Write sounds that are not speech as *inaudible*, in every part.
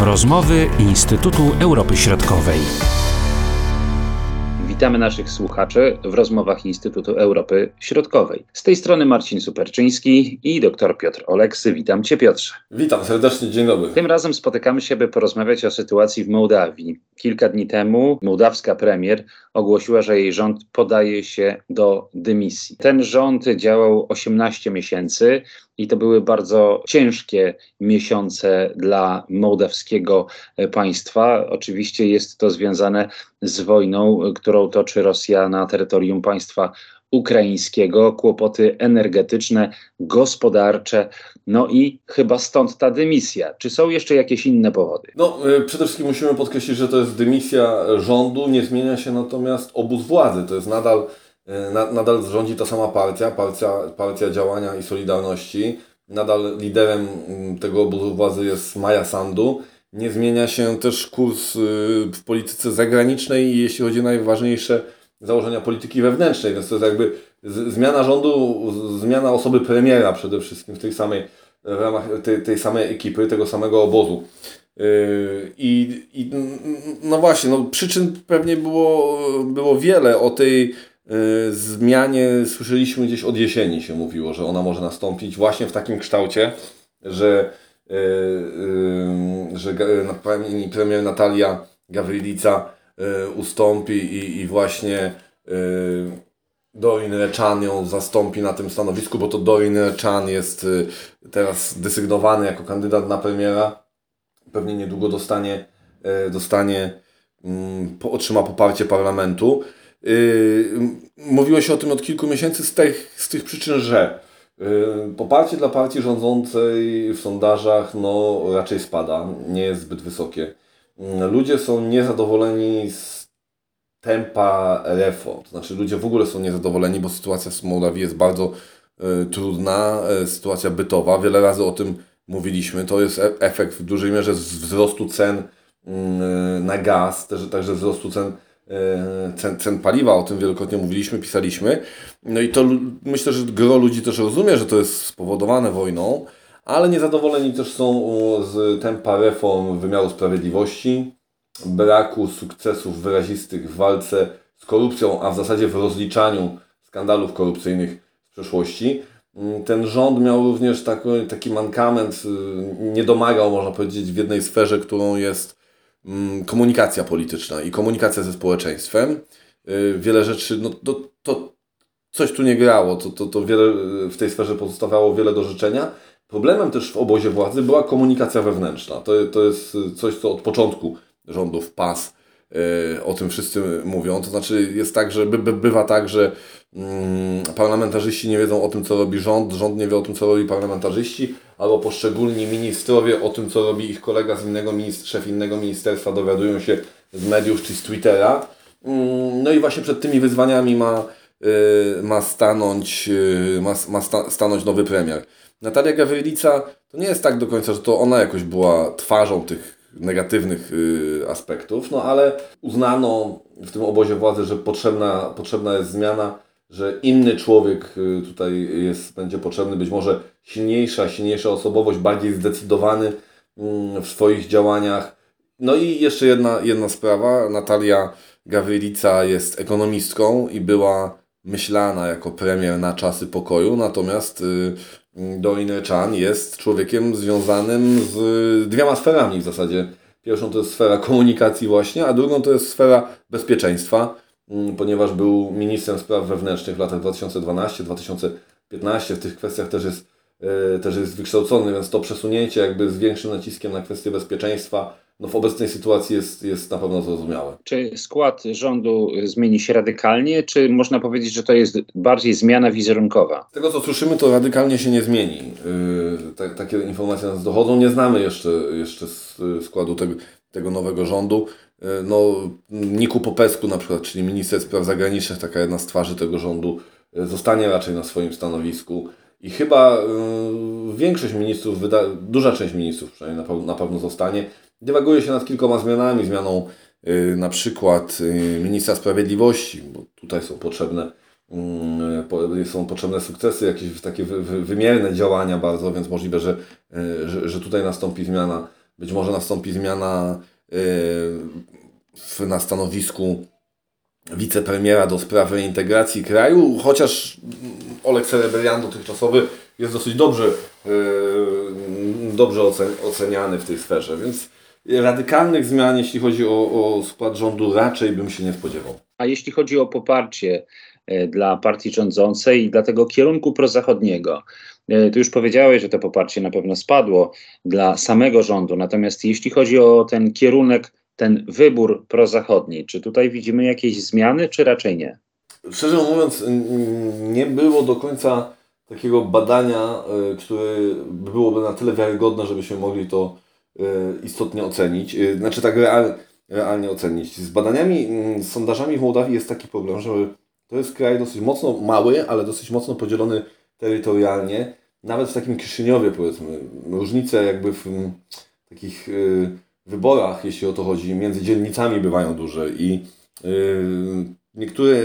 Rozmowy Instytutu Europy Środkowej. Witamy naszych słuchaczy w rozmowach Instytutu Europy Środkowej. Z tej strony Marcin Superczyński i dr Piotr Oleksy. Witam Cię, Piotrze. Witam serdecznie, dzień dobry. Tym razem spotykamy się, by porozmawiać o sytuacji w Mołdawii. Kilka dni temu mołdawska premier ogłosiła, że jej rząd podaje się do dymisji. Ten rząd działał 18 miesięcy i to były bardzo ciężkie miesiące dla mołdawskiego państwa. Oczywiście jest to związane z wojną, którą toczy Rosja na terytorium państwa ukraińskiego, kłopoty energetyczne, gospodarcze, no i chyba stąd ta dymisja. Czy są jeszcze jakieś inne powody? No, przede wszystkim musimy podkreślić, że to jest dymisja rządu, nie zmienia się natomiast obóz władzy. To jest nadal, na, nadal rządzi ta sama partia, partia, partia działania i solidarności. Nadal liderem tego obozu władzy jest Maja Sandu. Nie zmienia się też kurs w polityce zagranicznej, jeśli chodzi o najważniejsze założenia polityki wewnętrznej, więc to jest jakby zmiana rządu, zmiana osoby premiera przede wszystkim w tej samej, w ramach tej, tej samej ekipy, tego samego obozu. I, I, no właśnie, no przyczyn pewnie było, było wiele. O tej zmianie słyszeliśmy gdzieś od jesieni się mówiło, że ona może nastąpić właśnie w takim kształcie, że, że premier Natalia Gawrylica ustąpi i, i właśnie Dorin Rechan ją zastąpi na tym stanowisku, bo to Dorin Rechan jest teraz desygnowany jako kandydat na premiera. Pewnie niedługo dostanie, dostanie otrzyma poparcie parlamentu. Mówiło się o tym od kilku miesięcy z tych, z tych przyczyn, że poparcie dla partii rządzącej w sondażach no, raczej spada, nie jest zbyt wysokie ludzie są niezadowoleni z tempa reform. To znaczy ludzie w ogóle są niezadowoleni, bo sytuacja w Mołdawii jest bardzo y, trudna, sytuacja bytowa. Wiele razy o tym mówiliśmy. To jest e efekt w dużej mierze wzrostu cen y, na gaz, także wzrostu cen, cen, cen paliwa. O tym wielokrotnie mówiliśmy, pisaliśmy. No i to myślę, że gro ludzi też rozumie, że to jest spowodowane wojną ale niezadowoleni też są z tempa reform wymiaru sprawiedliwości, braku sukcesów wyrazistych w walce z korupcją, a w zasadzie w rozliczaniu skandalów korupcyjnych z przeszłości. Ten rząd miał również taki, taki mankament, y, nie domagał, można powiedzieć, w jednej sferze, którą jest mm, komunikacja polityczna i komunikacja ze społeczeństwem. Y, wiele rzeczy, no to, to coś tu nie grało, to, to, to wiele, w tej sferze pozostawało wiele do życzenia. Problemem też w obozie władzy była komunikacja wewnętrzna. To, to jest coś, co od początku rządów PAS yy, o tym wszyscy mówią. To znaczy jest tak, że by, by, bywa tak, że yy, parlamentarzyści nie wiedzą o tym, co robi rząd, rząd nie wie o tym, co robi parlamentarzyści, albo poszczególni ministrowie o tym, co robi ich kolega z innego, szef innego ministerstwa dowiadują się z mediów czy z Twittera. Yy, no i właśnie przed tymi wyzwaniami ma, y, ma, stanąć, y, ma, ma sta, stanąć nowy premier. Natalia Gawrylica to nie jest tak do końca, że to ona jakoś była twarzą tych negatywnych y, aspektów, no ale uznano w tym obozie władzy, że potrzebna, potrzebna jest zmiana, że inny człowiek y, tutaj jest, będzie potrzebny, być może silniejsza, silniejsza osobowość, bardziej zdecydowany y, w swoich działaniach. No i jeszcze jedna, jedna sprawa. Natalia Gawrylica jest ekonomistką i była myślana jako premier na czasy pokoju, natomiast y, Dorin Chan jest człowiekiem związanym z dwiema sferami w zasadzie. Pierwszą to jest sfera komunikacji właśnie, a drugą to jest sfera bezpieczeństwa, mm, ponieważ był ministrem spraw wewnętrznych w latach 2012-2015. W tych kwestiach też jest, e, też jest wykształcony, więc to przesunięcie jakby z większym naciskiem na kwestie bezpieczeństwa no w obecnej sytuacji jest, jest na pewno zrozumiałe. Czy skład rządu zmieni się radykalnie, czy można powiedzieć, że to jest bardziej zmiana wizerunkowa? Z tego co słyszymy, to radykalnie się nie zmieni. Yy, takie informacje nas dochodzą. Nie znamy jeszcze, jeszcze składu tego, tego nowego rządu. Yy, no, Niku Popesku na przykład, czyli minister spraw zagranicznych, taka jedna z twarzy tego rządu, yy, zostanie raczej na swoim stanowisku. I chyba yy, większość ministrów, duża część ministrów przynajmniej na, na pewno zostanie. Dywaguje się nad kilkoma zmianami, zmianą y, na przykład y, ministra sprawiedliwości, bo tutaj są potrzebne y, są potrzebne sukcesy, jakieś takie wy, wy, wymierne działania bardzo, więc możliwe, że, y, że, że tutaj nastąpi zmiana być może nastąpi zmiana w, na stanowisku wicepremiera do spraw reintegracji kraju, chociaż Olek Sereberian dotychczasowy jest dosyć dobrze, dobrze oceniany w tej sferze, więc radykalnych zmian, jeśli chodzi o, o skład rządu, raczej bym się nie spodziewał. A jeśli chodzi o poparcie e, dla partii rządzącej i dla tego kierunku prozachodniego, tu już powiedziałeś, że to poparcie na pewno spadło dla samego rządu. Natomiast jeśli chodzi o ten kierunek, ten wybór prozachodni, czy tutaj widzimy jakieś zmiany, czy raczej nie? Szczerze mówiąc, nie było do końca takiego badania, e, które byłoby na tyle wiarygodne, żebyśmy mogli to E, istotnie ocenić, e, znaczy tak real, realnie ocenić. Z badaniami, z sondażami w Mołdawii jest taki problem, że to jest kraj dosyć mocno mały, ale dosyć mocno podzielony terytorialnie. Nawet w takim Kiszyniowie powiedzmy, różnice jakby w mm, takich e, wyborach, jeśli o to chodzi, między dzielnicami bywają duże i niektóre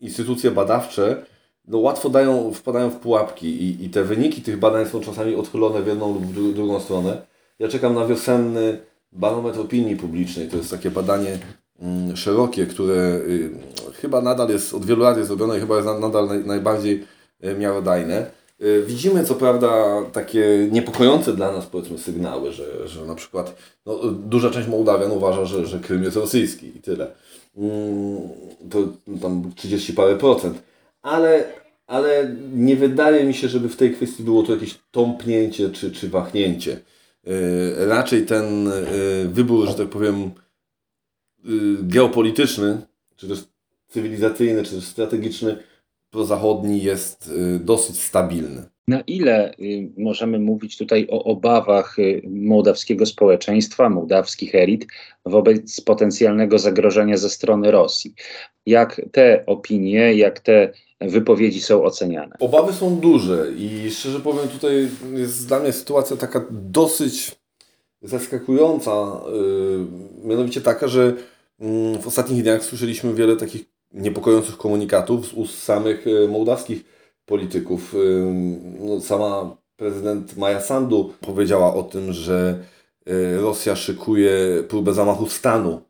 instytucje badawcze no, łatwo dają, wpadają w pułapki i, i te wyniki tych badań są czasami odchylone w jedną lub w drugą stronę. Ja czekam na wiosenny barometr opinii publicznej. To jest takie badanie mm, szerokie, które y, chyba nadal jest, od wielu lat jest robione i chyba jest nadal naj, najbardziej y, miarodajne. Y, widzimy co prawda takie niepokojące dla nas powiedzmy sygnały, że, że na przykład no, duża część Mołdawian uważa, że, że Krym jest rosyjski i tyle. Mm, to tam 30 parę procent. Ale, ale nie wydaje mi się, żeby w tej kwestii było to jakieś tąpnięcie czy, czy wahnięcie. Y, raczej ten wybór, że tak powiem, geopolityczny, czy też cywilizacyjny, czy też strategiczny, prozachodni jest dosyć stabilny. Na ile możemy mówić tutaj o obawach mołdawskiego społeczeństwa, mołdawskich elit wobec potencjalnego zagrożenia ze strony Rosji? Jak te opinie, jak te wypowiedzi są oceniane. Obawy są duże i szczerze powiem, tutaj jest dla mnie sytuacja taka dosyć zaskakująca. Mianowicie taka, że yy, w ostatnich dniach słyszeliśmy wiele takich niepokojących komunikatów z ust samych yy, mołdawskich polityków. Yy, no, sama prezydent Maja Sandu powiedziała o tym, że yy, Rosja szykuje próbę zamachu stanu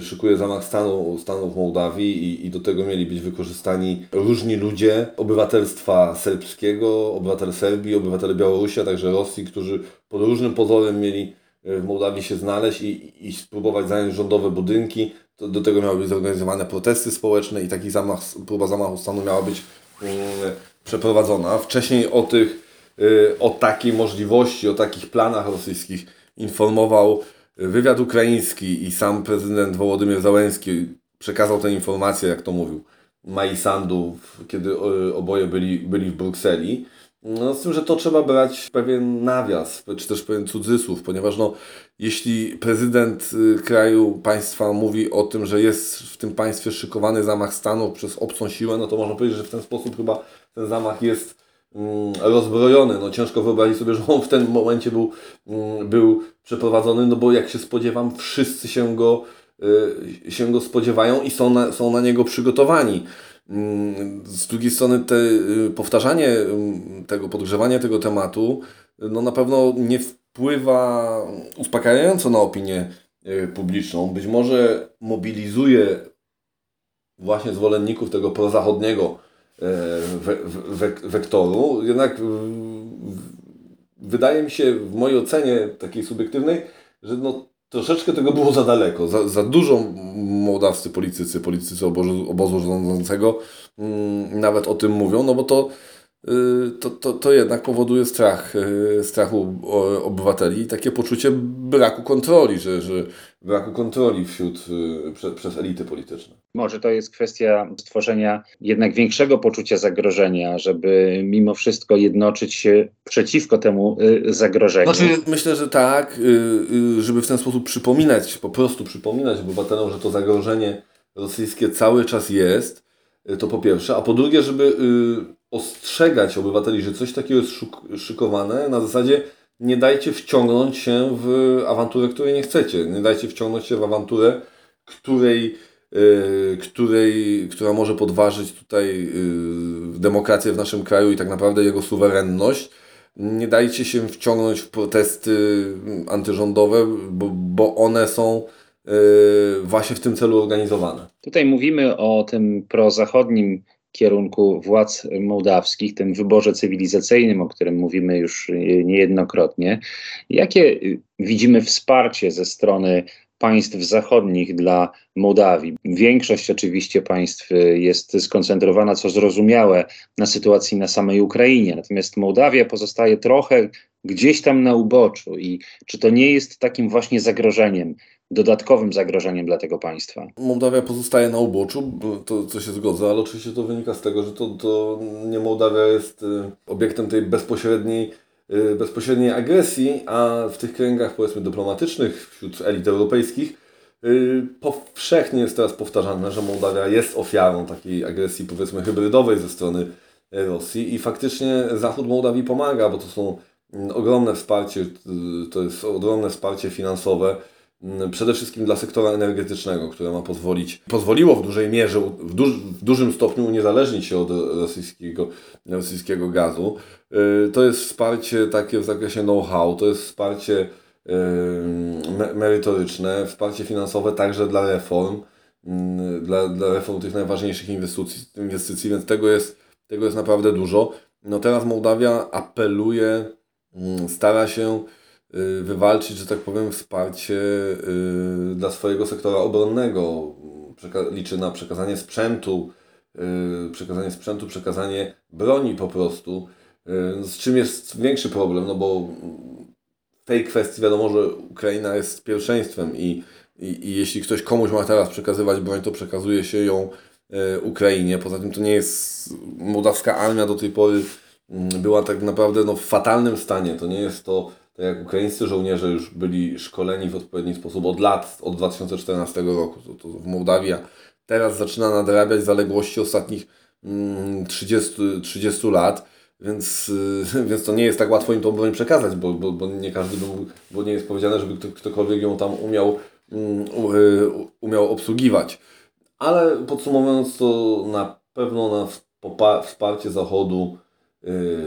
szykuje zamach stanu, stanu w Mołdawii i, i do tego mieli być wykorzystani różni ludzie obywatelstwa serbskiego, obywatel Serbii, obywatel Białorusi, a także Rosji, którzy pod różnym pozorem mieli e, w Mołdawii się znaleźć i, i spróbować zająć rządowe budynki. To, do tego miały być zorganizowane protesty społeczne i taki zamach, próba zamachu stanu miała być um, przeprowadzona. Wcześniej o tych, y, o takiej możliwości, o takich planach rosyjskich informował wywiad ukraiński i sam prezydent Wołodymyr Załęski przekazał tę informację, jak to mówił, Mai Sandu, kiedy e, oboje byli, byli w Brukseli. No, z tym, że to trzeba brać pewien nawias, czy też pewien cudzysłów, ponieważ no, jeśli prezydent y, kraju, państwa mówi o tym, że jest w tym państwie szykowany zamach stanu przez obcą siłę, no to można powiedzieć, że w ten sposób chyba ten zamach jest Mm, rozbrojony. No ciężko wyobrazić sobie, że on w tym momencie był, mm, był przeprowadzony, no bo jak się spodziewam, wszyscy się go, y, się go spodziewają i są na, są na niego przygotowani. Mm, z drugiej strony te y, powtarzanie tego, podgrzewanie tego tematu no na pewno nie wpływa uspokajająco na opinię y, publiczną. Być może mobilizuje właśnie zwolenników tego prozachodniego we, we, wektoru. Jednak wydaje mi się, w mojej ocenie takiej subiektywnej, że no, troszeczkę tego było za daleko. Za, za dużo mołdawscy politycy, politycy obozu, obozu rządzącego mm, nawet o tym mówią, no bo to to, to, to jednak powoduje strach, y, strach u obywateli i takie poczucie braku kontroli, że, że braku kontroli wśród, y, prze, przez elity polityczne. Może to jest kwestia stworzenia jednak większego poczucia zagrożenia, żeby mimo wszystko jednoczyć się przeciwko temu zagrożeniu. Znaczy, myślę, że tak, żeby w ten sposób przypominać, po prostu przypominać obywatelom, że to zagrożenie rosyjskie cały czas jest, to po pierwsze, a po drugie, żeby ostrzegać obywateli, że coś takiego jest szykowane na zasadzie nie dajcie wciągnąć się w awanturę, której nie chcecie. Nie dajcie wciągnąć się w awanturę, której, yy, której, która może podważyć tutaj yy, demokrację w naszym kraju i tak naprawdę jego suwerenność. nie dajcie się wciągnąć w protesty antyrządowe, bo, bo one są yy, właśnie w tym celu organizowane. Tutaj mówimy o tym prozachodnim kierunku władz mołdawskich, tym wyborze cywilizacyjnym, o którym mówimy już niejednokrotnie. Jakie widzimy wsparcie ze strony państw zachodnich dla Mołdawii. Większość oczywiście państw jest skoncentrowana, co zrozumiałe, na sytuacji na samej Ukrainie, natomiast Mołdawia pozostaje trochę gdzieś tam na uboczu. I czy to nie jest takim właśnie zagrożeniem, dodatkowym zagrożeniem dla tego państwa? Mołdawia pozostaje na uboczu, to co się zgodzę, ale oczywiście to wynika z tego, że to, to nie Mołdawia jest y, obiektem tej bezpośredniej Y, bezpośredniej agresji, a w tych kręgach powiedzmy dyplomatycznych, wśród elit europejskich, y, powszechnie jest teraz powtarzane, że Mołdawia jest ofiarą takiej agresji powiedzmy hybrydowej ze strony Rosji i faktycznie Zachód Mołdawii pomaga, bo to są mm, ogromne wsparcie, to jest ogromne wsparcie finansowe, przede wszystkim dla sektora energetycznego, które ma pozwolić, pozwoliło w dużej mierze, w, duż, w dużym stopniu uniezależnić się od rosyjskiego, rosyjskiego gazu. Y, to jest wsparcie takie w zakresie know-how, to jest wsparcie y, merytoryczne, wsparcie finansowe także dla reform, mm, dla, dla reform tych najważniejszych inwestycji, inwestycji, więc tego jest, tego jest naprawdę dużo. No teraz Mołdawia apeluje, mm, stara się wywalczyć, że tak powiem, wsparcie y, dla swojego sektora obronnego. liczy na przekazanie sprzętu, y, przekazanie sprzętu, przekazanie broni po prostu. Z czym jest większy problem, no bo w tej kwestii wiadomo, że Ukraina jest pierwszeństwem i, i, i jeśli ktoś komuś ma teraz przekazywać broń, to przekazuje się ją Ukrainie. Poza tym to nie jest mołdawska armia do tej pory mm, była tak naprawdę no, w fatalnym stanie. To nie jest to tak jak ukraińscy żołnierze już byli szkoleni w odpowiedni sposób od lat, od 2014 roku, to, to w Mołdawii, teraz zaczyna nadrabiać zaległości ostatnich 30, mm, 30 lat, więc, *laughs* więc to nie jest tak łatwo im tą broń przekazać, bo, bo, bo nie każdy by mógł, bo nie jest powiedziane, żeby kto, ktokolwiek ją tam umiał, mm, y, umiał obsługiwać. Ale podsumowując to na pewno na wsparcie Zachodu Y,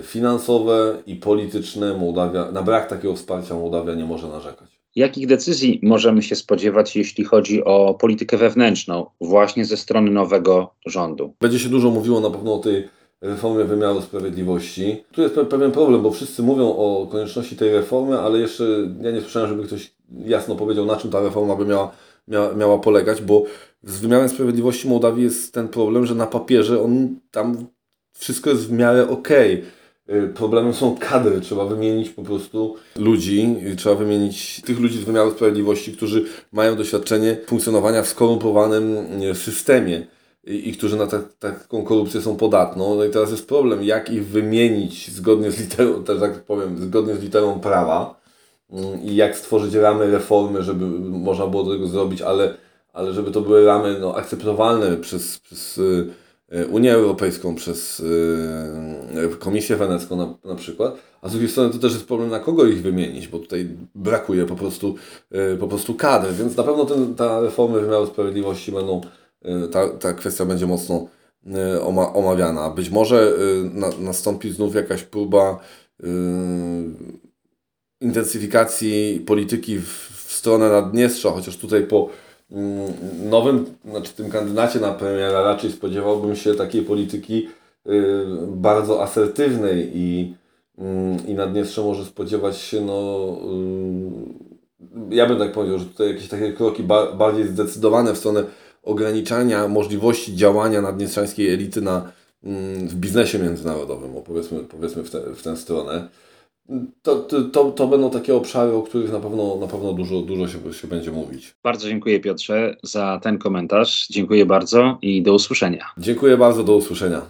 finansowe i polityczne Mołdawia, na brak takiego wsparcia Mołdawia nie może narzekać. Jakich decyzji możemy się spodziewać, jeśli chodzi o politykę wewnętrzną, właśnie ze strony nowego rządu? Będzie się dużo mówiło na pewno o tej reformie wymiaru sprawiedliwości. Tu jest pewien problem, bo wszyscy mówią o konieczności tej reformy, ale jeszcze ja nie słyszałem, żeby ktoś jasno powiedział, na czym ta reforma by miała, miała, miała polegać, bo z wymiarem sprawiedliwości Mołdawii jest ten problem, że na papierze on tam wszystko jest w miarę okej. Okay. Problemem są kadry, trzeba wymienić po prostu ludzi, trzeba wymienić tych ludzi z wymiaru sprawiedliwości, którzy mają doświadczenie funkcjonowania w skorumpowanym systemie i, i którzy na tak, taką korupcję są podatną. No i teraz jest problem, jak ich wymienić zgodnie z literą, też tak powiem, zgodnie z literą prawa mm, i jak stworzyć ramy reformy, żeby można było tego zrobić, ale, ale żeby to były ramy no, akceptowalne przez, przez y, Unię Europejską, przez e, Komisję Wenecką na, na przykład, a z drugiej strony to też jest problem, na kogo ich wymienić, bo tutaj brakuje po prostu, e, po prostu kadry, więc na pewno ten, ta reformy wymiaru sprawiedliwości będą, ta, ta kwestia będzie mocno oma, omawiana. Być może na, nastąpi znów jakaś próba intensyfikacji polityki w, w stronę Naddniestrza, chociaż tutaj po nowym, znaczy tym kandydacie na premiera raczej spodziewałbym się takiej polityki y, bardzo asertywnej i, mm, i Naddniestrze może spodziewać się, no y, ja bym tak powiedział, że tutaj jakieś takie kroki bardziej zdecydowane w stronę ograniczania możliwości działania naddniestrzańskiej elity na, mm, w biznesie międzynarodowym, powiedzmy, powiedzmy w, te, w tę stronę to, to, to będą takie obszary, o których na pewno, na pewno dużo, dużo się, się będzie mówić. Bardzo dziękuję Piotrze za ten komentarz. Dziękuję bardzo i do usłyszenia. Dziękuję bardzo, do usłyszenia.